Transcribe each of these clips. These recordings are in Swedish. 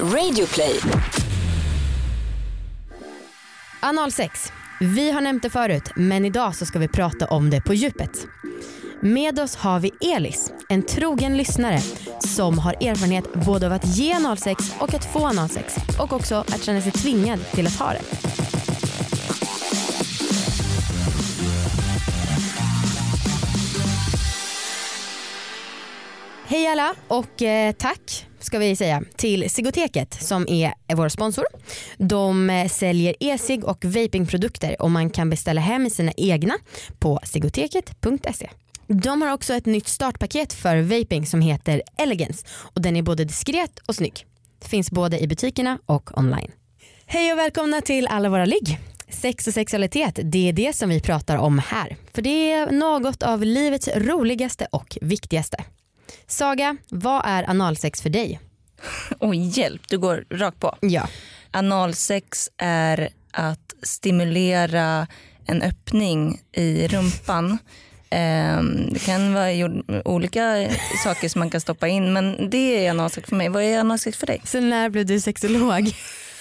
Radioplay. Analsex. Vi har nämnt det förut men idag så ska vi prata om det på djupet. Med oss har vi Elis, en trogen lyssnare som har erfarenhet både av att ge analsex och att få analsex och också att känna sig tvingad till att ha det. Hej alla och eh, tack ska vi säga till Sigoteket som är vår sponsor. De eh, säljer e-cigg och vapingprodukter och man kan beställa hem sina egna på sigoteket.se. De har också ett nytt startpaket för vaping som heter Elegance och den är både diskret och snygg. Finns både i butikerna och online. Hej och välkomna till alla våra ligg. Sex och sexualitet, det är det som vi pratar om här. För det är något av livets roligaste och viktigaste. Saga, vad är analsex för dig? Oj, hjälp, du går rakt på. Ja. Analsex är att stimulera en öppning i rumpan. Ehm, Det kan vara olika saker som man kan stoppa in men det är analsex för mig. Vad är analsex för dig? Så när blev du sexolog?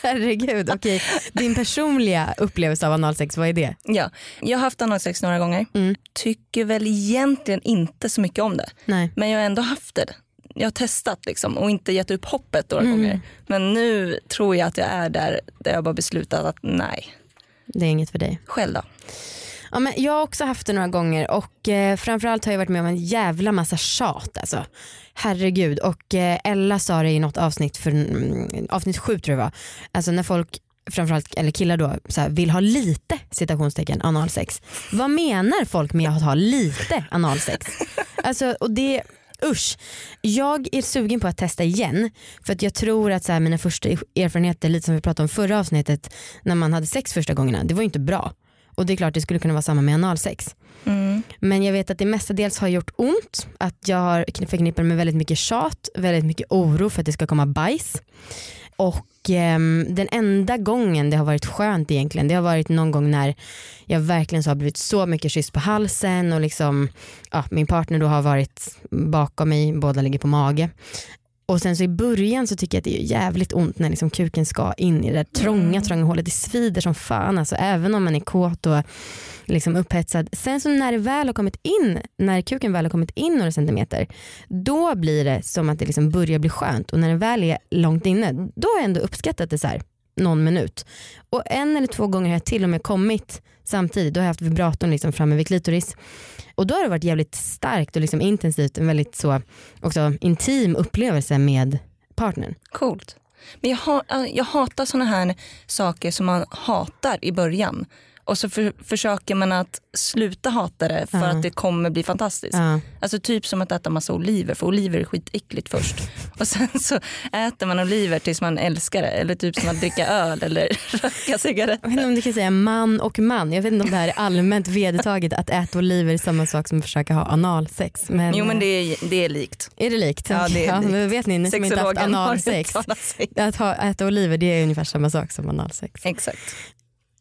Herregud, okej. Din personliga upplevelse av analsex, vad är det? Ja, jag har haft analsex några gånger. Mm. Tycker väl egentligen inte så mycket om det. Nej. Men jag har ändå haft det. Jag har testat liksom och inte gett upp hoppet några Mm. gånger. Men nu tror jag att jag är där, där jag bara beslutat att nej. Det är inget för dig. Själv då? Ja, men jag har också haft det några gånger och eh, framförallt har jag varit med om en jävla massa tjat alltså. Herregud och eh, Ella sa det i något avsnitt, för, mm, avsnitt sju tror jag det var. Alltså när folk framförallt, eller killar då, så här, vill ha lite citationstecken analsex. Vad menar folk med att ha lite analsex? Alltså, och det, usch. Jag är sugen på att testa igen för att jag tror att så här, mina första erfarenheter, lite som vi pratade om förra avsnittet, när man hade sex första gångerna, det var ju inte bra. Och det är klart det skulle kunna vara samma med analsex. Mm. Men jag vet att det mestadels har gjort ont, att jag har förknippar med väldigt mycket tjat, väldigt mycket oro för att det ska komma bajs. Och ehm, den enda gången det har varit skönt egentligen, det har varit någon gång när jag verkligen så har blivit så mycket kyss på halsen och liksom, ja, min partner då har varit bakom mig, båda ligger på mage. Och sen så i början så tycker jag att det är jävligt ont när liksom kuken ska in i det där trånga, trånga hålet. Det svider som fan alltså, även om man är kåt och liksom upphetsad. Sen så när det väl har kommit in, när kuken väl har kommit in några centimeter, då blir det som att det liksom börjar bli skönt och när den väl är långt inne, då har jag ändå uppskattat det så här någon minut. Och en eller två gånger har jag till och med kommit samtidigt, då har jag haft vibratorn liksom framme vid klitoris. Och då har det varit jävligt starkt och liksom intensivt, en väldigt så också intim upplevelse med partnern. Coolt. Men jag, ha, jag hatar sådana här saker som man hatar i början. Och så för, försöker man att sluta hata det för att det kommer bli fantastiskt. Alltså typ som att äta massa oliver, för oliver är skitäckligt först. Och sen så äter man oliver tills man älskar det. Eller typ som att dricka öl eller röka Jag cigaretter. vet inte om du kan säga man och man. Jag vet inte om det här är allmänt vedertaget att äta oliver är samma sak som att försöka ha analsex. Men, Jo men det är, det är likt. är det likt? Ja, det är Ja, likt. vet ni, ni som inte haft analsex. Att ha, äta oliver det är ungefär samma sak som analsex. Exakt.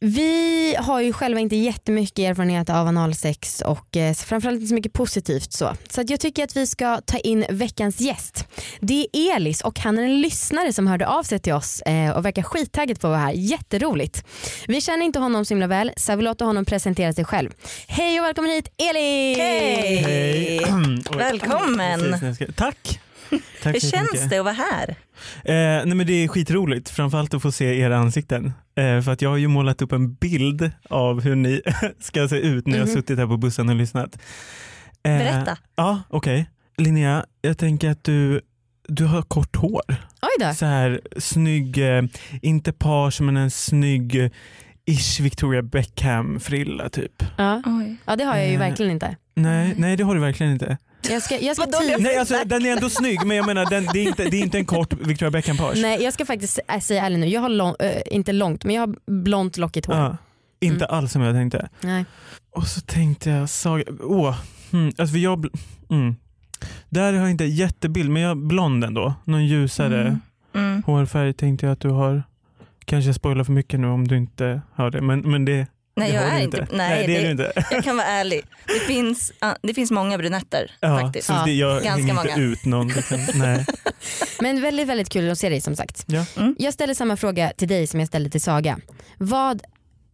Vi har ju själva inte jättemycket erfarenhet av analsex och eh, framförallt inte så mycket positivt så. Så att jag tycker att vi ska ta in veckans gäst. Det är Elis och han är en lyssnare som hörde av sig till oss eh, och verkar skittaggad på att vara här. Jätteroligt. Vi känner inte honom så himla väl så jag vill låta honom presentera sig själv. Hej och välkommen hit Elis! Hej! Välkommen. Tack. Tack Hur känns mycket. det att vara här? Eh, nej men det är skitroligt, framförallt att få se era ansikten. Eh, för att jag har ju målat upp en bild av hur ni ska se ut när jag har Mhm. suttit här på bussen och lyssnat. Eh, Berätta. Ja, okej. Linnea, jag tänker att du, du har kort hår. Oj då. Så här snygg, eh, inte page men en snygg eh, ish Victoria Beckham frilla typ. Ja. Oj. ja det har jag ju Eh, verkligen inte. Nej, nej det har du verkligen inte. Jag ska, jag ska, Nej alltså den är ändå snygg men jag menar den, det, är inte, det är inte en kort Victoria Beckham page. Nej jag ska faktiskt äh, säga ärligt nu, jag har lång, äh, inte långt men jag har blont lockigt hår. Ja, inte alls som jag tänkte. Nej. Och så tänkte jag, Saga, åh, hmm, alltså jag, mm. Där har jag inte jättebild men jag är blond ändå, någon ljusare Mm. Mm. hårfärg tänkte jag att du har. Kanske jag spoilar för mycket nu om du inte har det men, men det, Nej Det jag är inte. Nej, Nej det är du inte. Jag kan vara ärlig. Det finns, det finns många brunetter Ja, faktiskt. så det, jag Ganska hänger många. inte ut någon. Liksom. Nej. Men väldigt väldigt kul att se dig som sagt. Ja. Mm. Jag ställer samma fråga till dig som jag ställde till Saga. Vad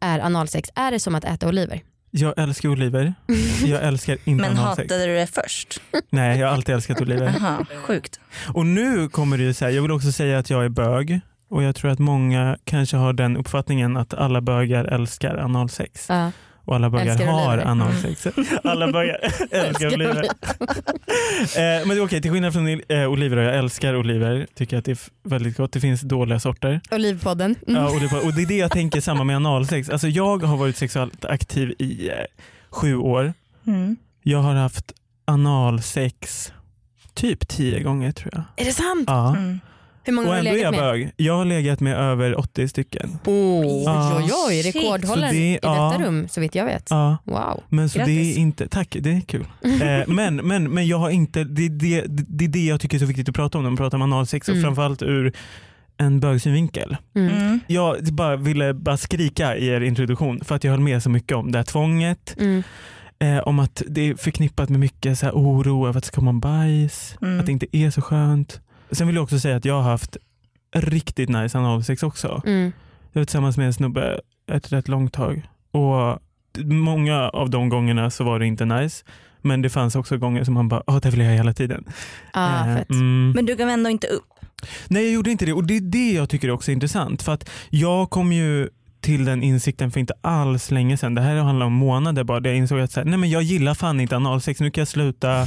är analsex? Är det som att äta oliver? Jag älskar oliver. Jag älskar inte Men analsex. hatade du det först? Nej, jag har alltid älskat oliver. Jaha, sjukt. Och nu kommer det ju så här, jag vill också säga att jag är bög och jag tror att många kanske har den uppfattningen att alla bögar älskar analsex Ja. och alla bögar Älskar har analsex. Alla bögar älskar oliver. eh, men det är okej, till skillnad från eh, oliver, och jag älskar oliver, tycker att det är väldigt gott. Det finns dåliga sorter. Olivpodden. Mm. Ja, oliver, och det är det jag tänker samma med analsex. Alltså jag har varit sexuellt aktiv i eh, sju år. Mm. Jag har haft analsex typ tio gånger tror jag. Är det sant? Ja. Mm. Hur många Och har du ändå är legat jag med? bög. Jag har legat med över 80 stycken. Oj, Ja. oj, oj, Shit. rekordhållaren Så det- i detta ja. rum så vitt jag vet. Ja. Wow. Men så det Grattis. är inte, tack det är kul. Eh, men, men, men jag har inte, det, det, det är det jag tycker är så viktigt att prata om när man pratar om analsex och Mm. framförallt ur en bögsynvinkel. Mm. Mm. Jag bara ville bara skrika i er introduktion för att jag höll med så mycket om det här tvånget, Mm. eh, om att det är förknippat med mycket så här oro över att det ska komma bajs, Mm. att det inte är så skönt. Sen vill jag också säga att jag har haft riktigt nice analsex också. Mm. Jag var tillsammans med en snubbe ett rätt långt tag och många av de gångerna så var det inte nice. Men det fanns också gånger som man bara, åh det vill jag hela tiden. Ah, Eh, mm. Men du gav ändå inte upp? Nej jag gjorde inte det och det är det jag tycker är också intressant. För att jag kom ju till den insikten för inte alls länge sedan. Det här handlar om månader bara. Där jag insåg att så här, nej men jag gillar fan inte analsex. Nu kan jag sluta, kan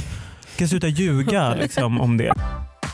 jag sluta ljuga liksom, om det.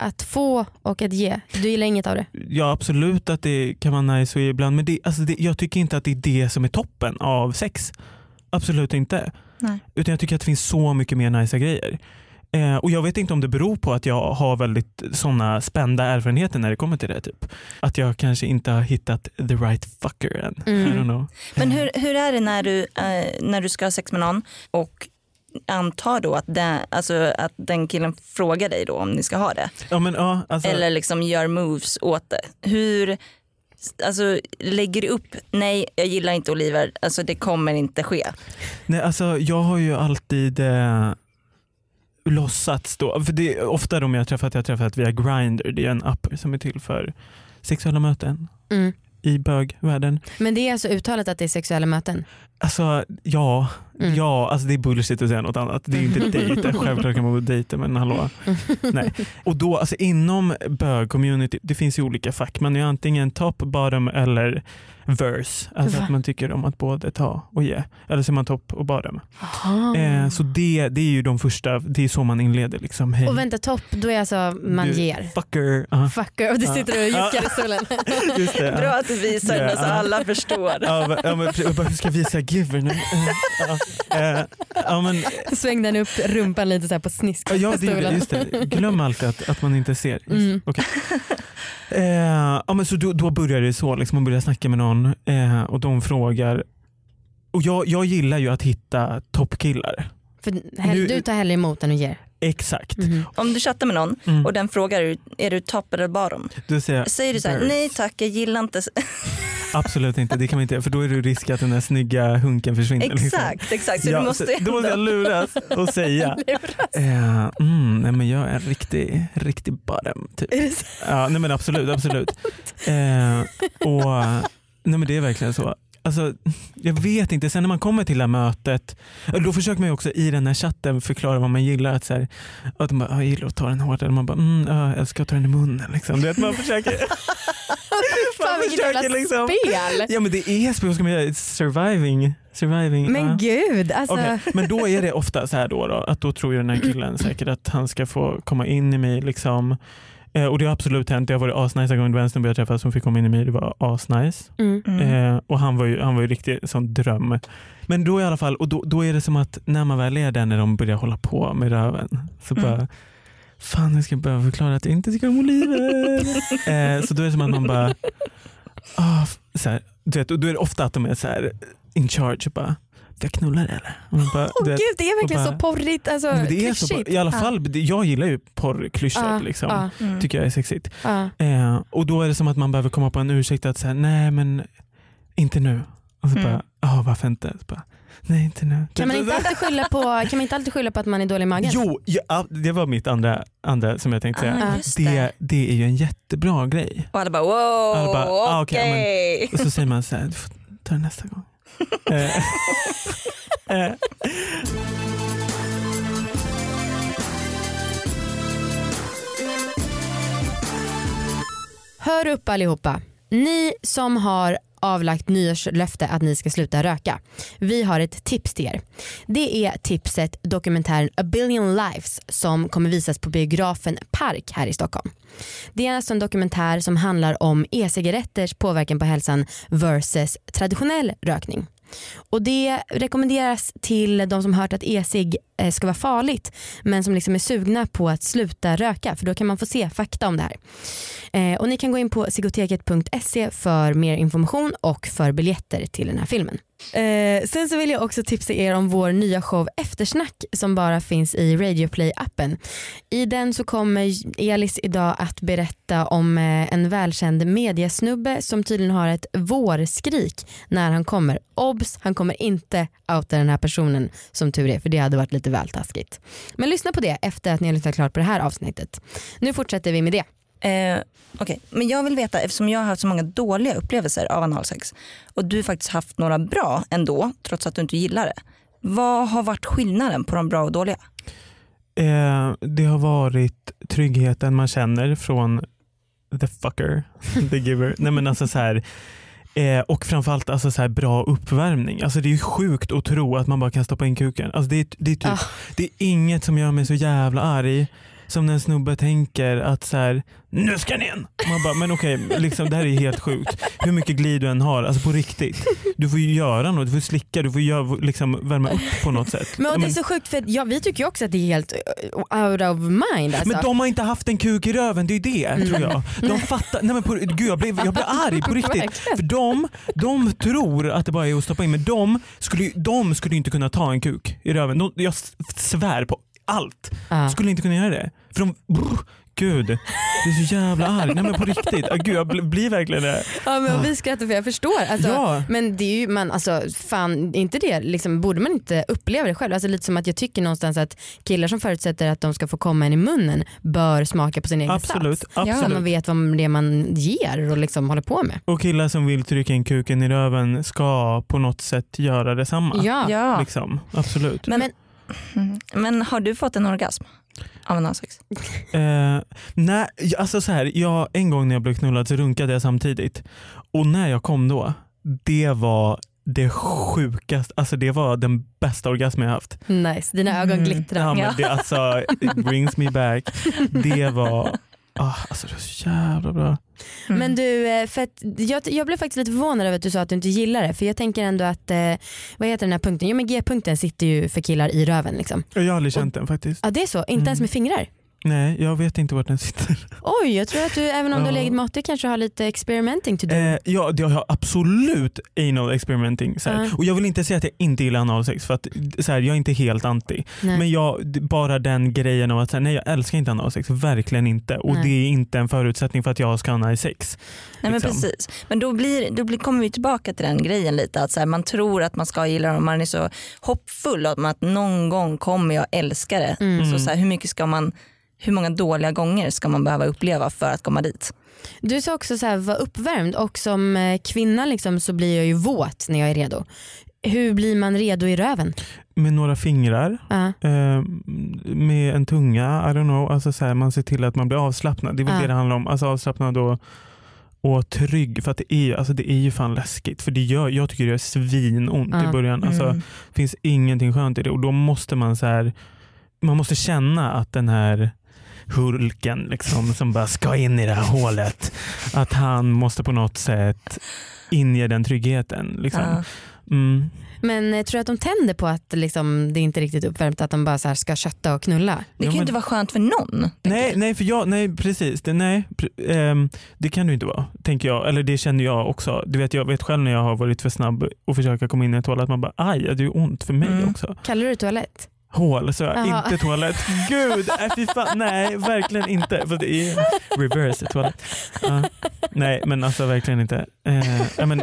att få och att ge. Du gillar inget av det? Ja absolut att det kan vara nice och ibland men det, alltså det, jag tycker inte att det är det som är toppen av sex. Absolut inte. Nej. Utan jag tycker att det finns så mycket mer nice grejer. Eh, och jag vet inte om det beror på att jag har väldigt sådana spända erfarenheter när det kommer till det. Typ. Att jag kanske inte har hittat the right fucker än. Mm. I don't know. Men hur, hur är det när du, eh, när du ska ha sex med någon och antar då att den, alltså att den killen frågar dig då om ni ska ha det? Ja, men, ja, alltså, Eller liksom gör moves åt det? Hur, alltså lägger du upp, nej jag gillar inte oliver, alltså det kommer inte ske. nej, alltså, jag har ju alltid eh, låtsats då. För det är ofta de jag har träffat, jag har träffat via Grindr. Det är en app som är till för sexuella möten Mm. i bögvärlden. Men det är alltså uttalat att det är sexuella möten? Alltså ja, Mm. ja alltså det är bullshit att säga något annat. Det är inte dejta, självklart kan man gå dejta men hallå. Nej. Och då alltså inom bög-community, det finns ju olika fack. Man är antingen top, bottom eller verse. Alltså Va? att man tycker om att både ta och ge. Eller så är man top och bottom. Eh, så det, det är ju de första, det är så man inleder liksom. Hej, Och vänta topp, då är alltså man Du- ger. fucker. Ja, Fucker och du sitter och juckar i stolen. Bra att du visar Ja. det så alla förstår. Ja, men- ja, men, jag ska visa giver nu? Eh, Ja, ja, men, Svängde han upp rumpan lite så här på snisk Ja, det gjorde stolen. just det. Glöm alltid att, att man inte ser. Mm. okej. eh, ja, men så då, då börjar det så, liksom, man börjar snacka med någon eh, och de frågar. Och jag, jag gillar ju att hitta toppkillar. För hell, Nu- du tar hellre emot än att ger. Exakt. Mhm. Om du chattar med någon Mm. och den frågar är du top eller bottom? Då säger Säger du så här, nej tack jag gillar inte. absolut inte, det kan man inte för då är det risk att den där snygga hunken försvinner. liksom. Exakt, exakt. Så Ja, du måste så, då måste jag luras och säga eh, mm, nej, men jag är en riktig, riktig bottom. Typ. Ja, nej men absolut, absolut. Eh, och, nej men det är verkligen så. Alltså, jag vet inte, sen när man kommer till det här mötet, då försöker man också i den här chatten förklara vad man gillar. Att, så här, att de bara, "Ah, jag gillar att ta den hårt, man bara, mm, ja, jag älskar att ta den i munnen. Liksom. Du vet, man försöker, Fan vilket jävla liksom- spel. ja men det är spel, ska man göra? It's surviving. surviving. Men ja. gud, alltså. Okej, Men då är det ofta så här då, då att då tror ju den här killen säkert att han ska få komma in i mig. Liksom. Eh, och det har absolut hänt. Det har varit asnice en gång. Det var en snubbe jag träffade som fick komma in i mig. Det var asnice. Mm. Mm. Eh, och han var ju, han var ju riktigt sån dröm. Men då i alla fall, och då, då är det som att när man väl är där när de börjar hålla på med röven så, Mm. bara, fan jag ska börja förklara att jag inte tycker om oliver. eh, så då är det som att man bara, ah, så här, du vet, och då är det ofta att de är så här in charge bara, jag knulla dig eller? Och man bara, Åh vet, gud det är verkligen bara- så porrigt, alltså det är så. I alla fall, det- jag gillar ju porrklyschor. Ja, liksom. ja, Mm. Tycker jag är sexigt. Eh, och då är det som att man behöver komma på en ursäkt att säga nej men inte nu. Och så Mm. bara, ja varför inte? Så bara, nej inte nu. Kan man inte alltid skylla på, kan man inte alltid skylla på att man är dålig i magen? Jo, ja, det var mitt andra, andra som jag tänkte säga. Ah, det. det. Det, är ju en jättebra grej. Och alla bara wow, Alla bara, ah, okej. okej, Och så säger man så här, du får ta det nästa gång. Hör upp allihopa. Ni som har avlagt nyårslöfte att ni ska sluta röka. Vi har ett tips till er. Det är tipset dokumentären A billion lives som kommer visas på biografen Park här i Stockholm. Det är alltså en dokumentär som handlar om e-cigaretters påverkan på hälsan versus traditionell rökning. Och det rekommenderas till de som hört att e-cigg Eh, ska vara farligt men som liksom är sugna på att sluta röka för då kan man få se fakta om det här. Eh, och ni kan gå in på psykoteket.se för mer information och för biljetter till den här filmen. Eh, sen så vill jag också tipsa er om vår nya show Eftersnack som bara finns i Radioplay-appen. I den så kommer Elis idag att berätta om eh, en välkänd mediasnubbe som tydligen har ett vårskrik när han kommer. Obs, han kommer inte outa den här personen som tur är för det hade varit lite väl taskigt. Men lyssna på det efter att ni har lyssnat klart på det här avsnittet. Nu fortsätter vi med det. Eh, Okej, men jag vill veta eftersom jag har haft så många dåliga upplevelser av analsex och du faktiskt haft några bra ändå trots att du inte gillar det. Vad har varit skillnaden på de bra och dåliga? eh, det har varit tryggheten man känner från the fucker, the giver. Nej, men alltså så här, eh, och framförallt alltså så här bra uppvärmning. Alltså det är ju sjukt att tro att man bara kan stoppa in kuken. Alltså det, är, det, är typ, Ah. det är inget som gör mig så jävla arg som när en snubbe tänker att så här, nu ska ni in. Man bara, men okej, liksom, det här är helt sjukt. Hur mycket glid du än har, alltså på riktigt. Du får ju göra något, du får slicka, du får göra, liksom, värma upp på något sätt. Men, och det är så sjukt för ja, vi tycker ju också att det är helt uh, out of mind. Alltså. Men de har inte haft en kuk i röven, det är det tror jag. De fattar, nej men på, gud jag blev, jag blev arg på riktigt. För de, de tror att det bara är att stoppa in men de skulle, ju- de skulle ju inte kunna ta en kuk i röven. De, jag svär på allt. Ja. Skulle inte kunna göra det. För de, brr, gud, det är så jävla arg. Nej men på riktigt, ah, gud jag blir, blir verkligen det. Ja, men vi skrattar för jag förstår. Alltså, Ja. Men det är ju, man, alltså, fan, inte det, liksom, borde man inte uppleva det själv? Alltså, lite som att jag tycker någonstans att killar som förutsätter att de ska få komma en i munnen bör smaka på sin egen Absolut, sats. Så man absolut. vet vad det är man ger och liksom håller på med. Och killar som vill trycka in kuken i röven ska på något sätt göra detsamma. Ja. Ja. Liksom, absolut. Men, Men- Mm. men har du fått en orgasm av analsex? Eh, nej, alltså så här, jag, en gång när jag blev knullad så runkade jag samtidigt. Och när jag kom då, det var det sjukaste, alltså det var den bästa orgasmen jag haft. Nice, dina ögon Mm. glittrar. Ja, men det, alltså, it brings me back. Det var, ah, alltså det var så jävla bra. Mm. Men du, eh, för att jag, jag blev faktiskt lite förvånad över att du sa att du inte gillar det. För jag tänker ändå att, eh, vad heter den här punkten? Jo men G-punkten sitter ju för killar i röven. Liksom. Jag har aldrig känt den faktiskt. Ja det är så, inte Mm. ens med fingrar. Nej, jag vet inte vart den sitter. Oj, jag tror att du även om du har legat med Otte kanske har lite experimenting to do. Eh, ja, det har jag absolut anal experimenting. Så. Ja. Och jag vill inte säga att jag inte gillar analsex för att så här, jag är inte helt anti. Nej. Men jag, bara den grejen av att säga, nej jag älskar inte analsex, verkligen inte. Och Nej. det är inte en förutsättning för att jag ska ha nice sex. Nej, men liksom. precis. Men då, blir, då blir, kommer vi tillbaka till den grejen lite. Att så här, man tror att man ska gilla det och man är så hoppfull om att någon gång kommer jag älska det. Mm. Så, så hur, mycket ska man, hur många dåliga gånger ska man behöva uppleva för att komma dit? Du sa också så här, var uppvärmd och som eh, kvinna liksom, så blir jag ju våt när jag är redo. Hur blir man redo i röven? Med några fingrar, Ja. eh, med en tunga, I don't know. Alltså så här, man ser till att man blir avslappnad. Det är väl Ja. det det handlar om. Alltså avslappnad och, och trygg. För att det är, ju- alltså det är ju fan läskigt. För det gör, jag tycker det gör svinont Ja. i början. Alltså, Mm. Det finns ingenting skönt i det och då måste man så här, man måste känna att den här Hulken liksom, som bara ska in i det här hålet, att han måste på något sätt inge den tryggheten. Liksom. Ja. Mm. Men eh, tror du att de tänder på att liksom, det inte är riktigt uppvärmt, att de bara så här ska kötta och knulla? Det Ja, kan ju men- inte vara skönt för någon. Nej, nej, för jag, nej precis. Det, nej, ehm, det kan det ju inte vara, tänker jag. Eller det känner jag också. Du vet, jag vet själv när jag har varit för snabb och försöka komma in i en toalett, man bara aj, det gör ont för mig Mm. också. Kallar du det toalett? Hål, så jag inte toalett. Gud, nej, fy fan, nej verkligen inte. För det är reverse toalett. Ja. nej men alltså verkligen inte. Eh, ja, men,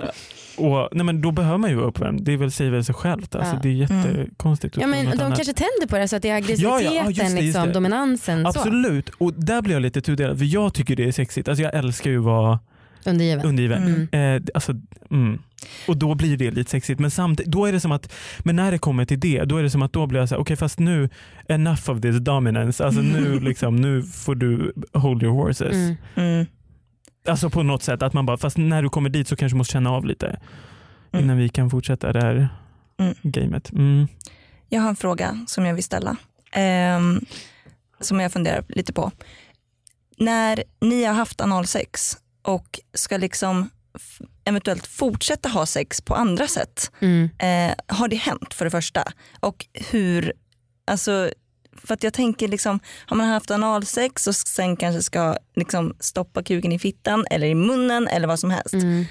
och, nej, men då behöver man ju vara uppvärmd. Det är väl, säger väl sig självt. Alltså, Ja. Det är jättekonstigt. att Ja, men de annat. kanske tänder på det så att det är Ja, aggressiviteten, ja, ja, just det, liksom, dominansen så, Absolut, och där blir jag lite tudelad för jag tycker det är sexigt. Alltså jag älskar ju att vara undergiven. undergiven. Mm. Eh, alltså, mm. Och då blir det lite sexigt. Men samtidigt, då är det som att, men när det kommer till det, då är det som att då blir jag så här, okej fast nu, enough of this dominance. Alltså nu, liksom, nu får du hold your horses. Mm. Mm. Alltså på något sätt, att man bara, fast när du kommer dit så kanske du måste känna av lite Mm. innan vi kan fortsätta det här Mm. gamet. Mm. Jag har en fråga som jag vill ställa. ehm, som jag funderar lite på. När ni har haft analsex och ska liksom eventuellt fortsätta ha sex på andra sätt. Mm. Eh, har det hänt för det första? Och hur, alltså för att jag tänker liksom, har man haft analsex och sen kanske ska liksom stoppa kuken i fittan eller i munnen eller vad som helst. Mm.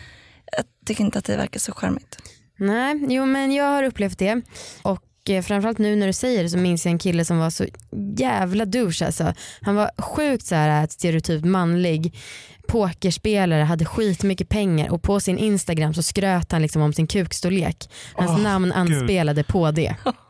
Jag tycker inte att det verkar så charmigt. Nej, jo men jag har upplevt det. Och eh, framförallt nu när du säger det så minns jag en kille som var så jävla douche alltså. Han var sjukt så här stereotypt manlig pokerspelare, hade skitmycket pengar och på sin Instagram så skröt han liksom om sin kukstorlek. Hans Åh, namn Gud. anspelade på det.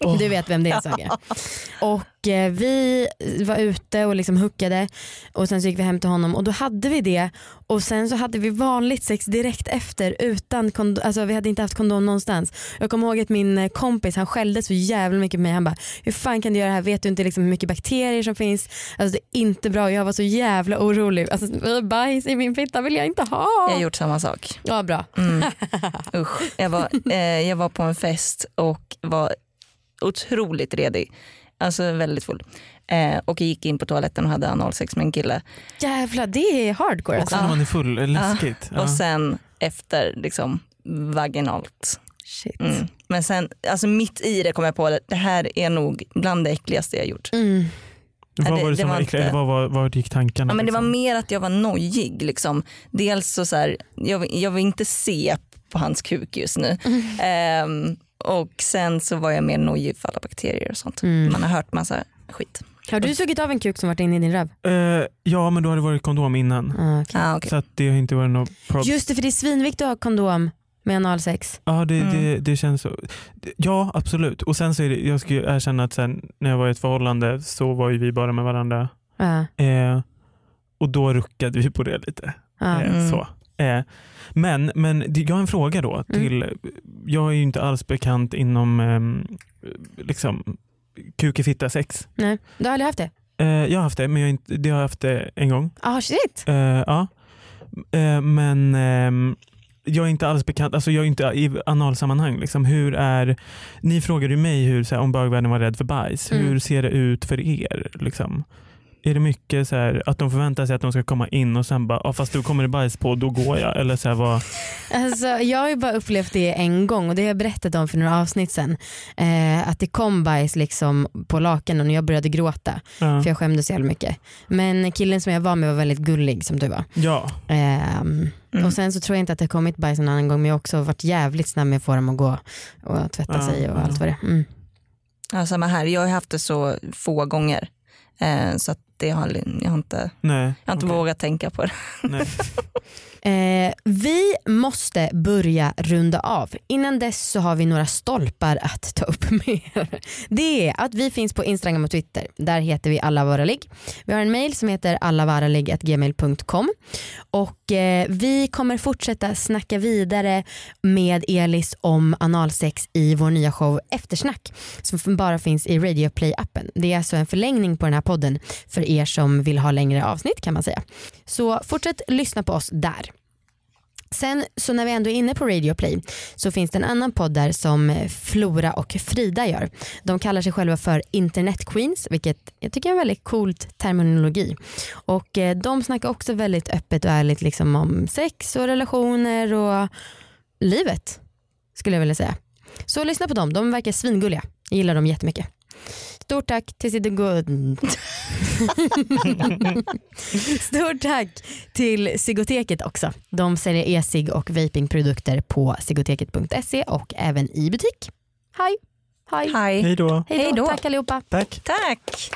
Åh. Du vet vem det är Saga. Och eh, vi var ute och liksom hookade och sen så gick vi hem till honom och då hade vi det och sen så hade vi vanligt sex direkt efter utan kondom, alltså vi hade inte haft kondom någonstans. Jag kommer ihåg att min eh, kompis han skällde så jävla mycket på mig. Han bara hur fan kan du göra det här? Vet du inte liksom hur mycket bakterier som finns? Alltså det är inte bra. Jag var så jävla orolig. Alltså bajs i min fitta vill jag inte ha. Jag har gjort samma sak. Ja bra. Mm. Usch. Jag, var, eh, jag var på en fest och var otroligt redig. Alltså väldigt full. Eh, och gick in på toaletten och hade analsex med en kille. Jävlar det är hardcore Också alltså. när man är full, läskigt. Ja. Och sen efter liksom vaginalt. Shit. Mm. Men sen, alltså mitt i det kom jag på att det här är nog bland det äckligaste jag gjort. Mm. vad det- var det, det som var var äckligt? inte- Vad var, var gick tankarna? Ja, men det var liksom? mer att jag var nojig. Liksom. Dels så, så här, jag, vill- jag vill inte se på hans kuk just nu. Ehm, och sen så var jag mer nojig för alla bakterier och sånt. Mm. Man har hört massa skit. Har du sugit av en kuk som varit inne i din röv? Eh, ja men då har det varit kondom innan. Ah, okej. Ah, okay. Så att det har inte varit något problem. Just det för det är svinviktigt att ha kondom med analsex. Ja det, Mm. det, det känns så. Ja absolut. Och sen så är det, jag ska erkänna att sen när jag var i ett förhållande så var ju vi bara med varandra. Ja, Eh, och då ruckade vi på det lite. Eh, Mm. så. Eh, men, men jag har en fråga då. till Jag är ju inte alls bekant inom eh, liksom, kuk i fitta sex. Nej, du har aldrig haft det? Eh, jag har haft det men jag inte, det har jag haft det en gång. Ah shit. Eh, ja. Eh, men ehm, jag är inte alls bekant, alltså jag är inte i analsammanhang. Liksom. Hur är, ni frågade ju mig hur, här, om bögvärlden var rädd för bajs. Mm. Hur ser det ut för er? Liksom? Är det mycket så här, att de förväntar sig att de ska komma in och sen bara, ah, fast du kommer det bajs på, då går jag. Eller så här, vad, Alltså, jag har ju bara upplevt det en gång och det har jag berättat om för några avsnitt sen. Eh, att det kom bajs liksom på lakanen och jag började gråta ja. för jag skämdes så jävla mycket. Men killen som jag var med var väldigt gullig som du var. ja. Ehm, Mm. Och sen så tror jag inte att det har kommit bajs en annan gång men jag har också varit jävligt snabb med att få dem att gå och tvätta Ja, sig och ja. allt vad det är. Mm. Ja, samma här. Jag har haft det så få gånger. Eh, så att det har, jag har inte, Nej. jag har inte okej. vågat tänka på det. Eh, vi måste börja runda av. Innan dess så har vi några stolpar att ta upp med er. Det är att vi finns på Instagram och Twitter. Där heter vi alla våra ligg. Vi har en mail som heter allavaraligg.gmail.com och eh, vi kommer fortsätta snacka vidare med Elis om analsex i vår nya show Eftersnack som bara finns i Radio Play appen. Det är alltså en förlängning på den här podden för er som vill ha längre avsnitt kan man säga. Så fortsätt lyssna på oss där. Sen så när vi ändå är inne på Radio Play så finns det en annan podd där som Flora och Frida gör. De kallar sig själva för Internet Queens vilket jag tycker är en väldigt cool terminologi. Och eh, de snackar också väldigt öppet och ärligt liksom om sex och relationer och livet. skulle jag vilja säga. Så lyssna på dem, de verkar svingulliga. Jag gillar dem jättemycket. Stort tack till City Good. Stort tack till Sigoteket också. De säljer e-cigg och vapingprodukter på sigoteket.se och även i butik. Hej! Hej! Hej. Hej då. Hej Hej då. då. Tack allihopa. Tack. Tack.